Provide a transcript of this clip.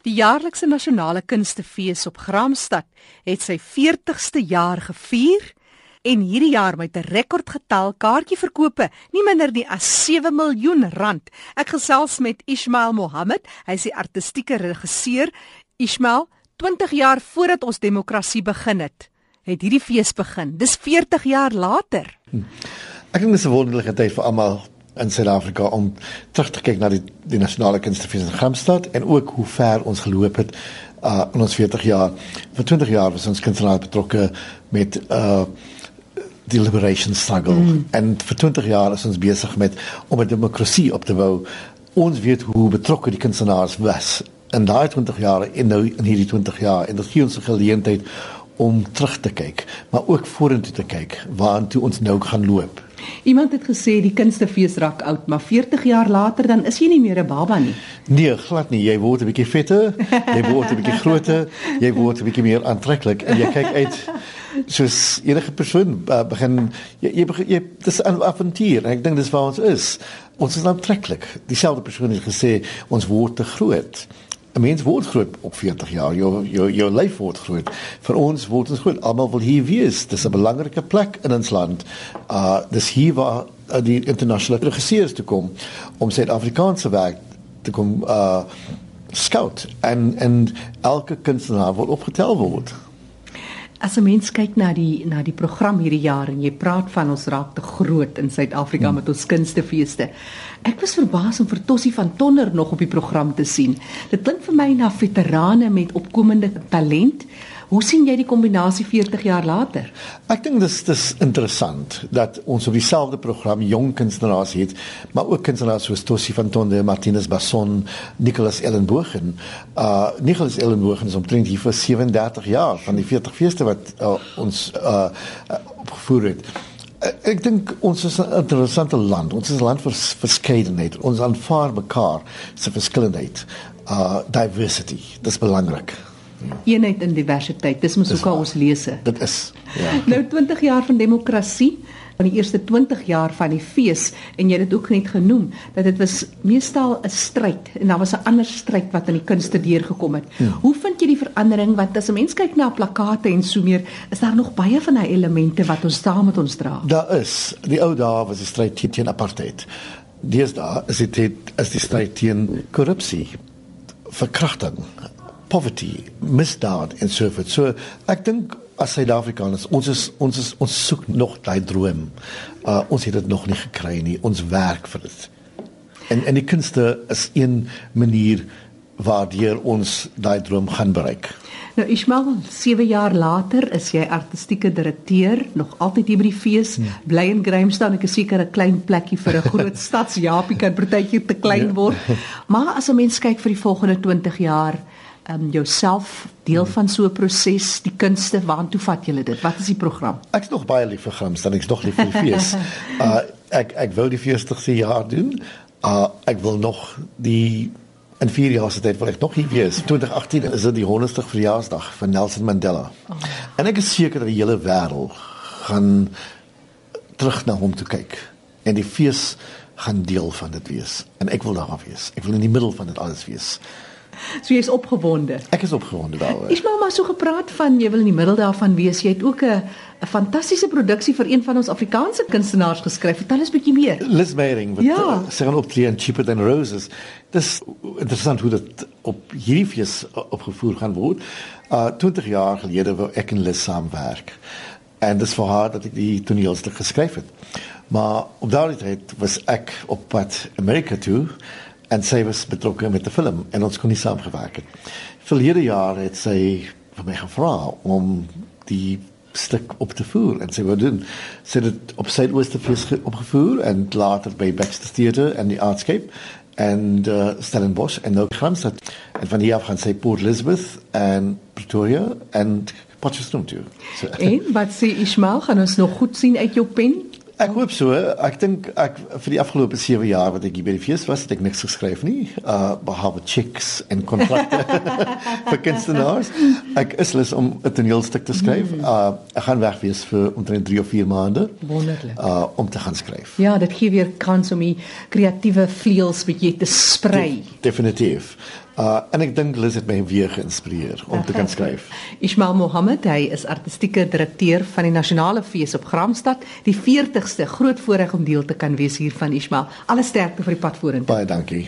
Die jaarlikse nasionale kunstefees op Gramstad het sy 40ste jaar gevier en hierdie jaar met 'n rekordgetal kaartjieverkope, nie minder nie as 7 miljoen rand. Ek gesels met Ismail Mohammed, hy is die artistieke regisseur. Ismail, 20 jaar voordat ons demokrasie begin het, het hierdie fees begin. Dis 40 jaar later. Hm. Ek dink dis 'n wonderlike tyd vir almal in Suid-Afrika om terug te kyk na die die nasionale kunstefees in Gramstad en ook hoe ver ons geloop het uh in ons 40 jaar. Vir 20 jaar was ons kunstenaar betrokke met uh die liberation struggle mm. en vir 20 jaar is ons besig met om 'n demokrasie op te bou. Ons weet hoe betrokke die kunstenaars was in daai 20 jaar en nou in hierdie 20 jaar en dit gee ons 'n geleentheid om terug te kyk, maar ook vorentoe te kyk waartoe ons nou gaan loop. Iemand het gesê die kunstefees raak oud, maar 40 jaar later dan is jy nie meer 'n baba nie. Nee, glad nie. Jy word 'n bietjie vetter, jy word 'n bietjie groter, jy word 'n bietjie meer aantreklik en jy kyk uit soos enige persoon uh, begin jy jy, begin, jy dis 'n avontuur. Ek dink dis waar ons is. Ons is aantreklik. Dieselfde persoon het gesê ons word te groot. 'n mens word groot op 40 jaar. Jou jou jou lyf word groot. Vir ons word ons groot. Almal wil hier wees. Dis 'n belangrike plek in ons land. Uh dis hier waar uh, die internasionale regisseurs toe kom om Suid-Afrikaanse werk te kom uh scout en en elke kunstenaar word opgetel word. As 'n mens kyk na die na die program hierdie jaar en jy praat van ons raak te groot in Suid-Afrika hmm. met ons kunstefeeste. Ek was verbaas om vir Tossie van Tonner nog op die program te sien. Dit klink vir my na veterane met opkomende talent. Hoe sien jy die kombinasie 40 jaar later? Ek dink dis dis interessant dat ons op dieselfde program jong kunstenaars het, maar ook kunstenaars soos Tossie van Tonner, Martinus Basson, Nicholas Ellenbogen. Uh Nicholas Ellenbogen is omtrent hier vir 37 jaar van die 40 feeste wat uh, ons uh, opgevoer het. Ek dink ons is 'n interessante land. Ons is 'n land vir verskeidenheid. Ons aanvaar mekaar se verskeidenheid. Uh diversity. Dis belangrik. Eenheid in diversiteit. Dis mos ook al ons lese. Dit is. Ja. Nou 20 jaar van demokrasie van die eerste 20 jaar van die fees en jy het dit ook net genoem dat dit was meestal 'n stryd en daar was 'n ander stryd wat in die kunste deurgekom het. Ja. Hoe vind jy die verandering want as 'n mens kyk na plakate en so meer is daar nog baie van daai elemente wat ons saam met ons dra. Daar is. Die ou dae was die stryd teen apartheid. Dis daar is dit as die stryd teen korrupsie, verkrachting, poverty, misdaad en so voort. So ek dink as Suid-Afrikaners, ons is ons is ons soek nog daai droom. Uh ons het dit nog nie gekry nie. Ons werk vir dit. En en die kunste is een manier waardeur ons daai droom gaan bereik. Nou Ismael, 7 jaar later is jy artistieke direkteur, nog altyd hier by die fees, ja. bly in Grahamstown, ek is seker 'n klein plekkie vir 'n groot stadsjapie kan partytjie te klein ja. word. Maar as 'n mens kyk vir die volgende 20 jaar, um, jouself deel van so 'n proses, die kunste, waartoe vat julle dit? Wat is die program? Ek's nog baie lief vir Grams, dan ek's nog lief vir die fees. uh ek ek wou die 40ste jaar doen. Uh ek wil nog die in 4 jaar se tyd wil ek nog hier wees. 2018 is dit die 100ste verjaarsdag van Nelson Mandela. Oh. En ek is seker dat die hele wêreld gaan terug na hom toe kyk en die fees gaan deel van dit wees. En ek wil daar wees. Ek wil in die middel van dit alles wees. So jy's opgewonde. Ek is opgewonde daaroor. Ek maar maar so gepraat van jy wil in die middel daarvan wees. Jy het ook 'n 'n fantastiese produksie vir een van ons Afrikaanse kunstenaars geskryf. Vertel ons bietjie meer. Liz Meyering wat ja. uh, sing op Tree and Cheaper Than Roses. Dis interessant hoe dit op hierdie fees opgevoer gaan word. Uh 20 jaar gelede wou ek en Liz saamwerk. En dis vir haar dat ek die toneelstuk geskryf het. Maar op daardie tyd was ek op pad Amerika toe en sy was betrokke met die film en ons kon nie saamgewerk het. Verlede jaar het sy vir my gevra om die stuk op te voer en sy wou doen. Sy het op Suidooste fees opgevoer en later by Baxter Theatre en die Artscape en uh, Stellenbosch en nou Kramstad. En van hier af gaan sy Port Elizabeth en Pretoria en Potchefstroom toe. So, en wat sê Ismail, gaan ons nog goed sien uit jou pen? Ek hoop so. Ek dink ek vir die afgelope 7 jaar wat ek hier by die fees was, het ek niks geskryf nie. Uh behalwe checks en kontrakte vir kunstenaars. Ek is lus om 'n toneelstuk te skryf. Mm. Uh ek gaan weg wees vir omtrent 3 of 4 maande. Wonderlik. Uh om te gaan skryf. Ja, dit gee weer kans om die kreatiewe vleuels bietjie te sprei. De definitief. Uh en ek dink Liz het my weer geïnspireer om te kan skryf. Ismail Mohammed, hy is artistieke direkteur van die Nasionale Fees op Gramstad, die 40ste groot voorreg om deel te kan wees hiervan Ismail. Alle sterkte vir die pad vorentoe. Baie dankie.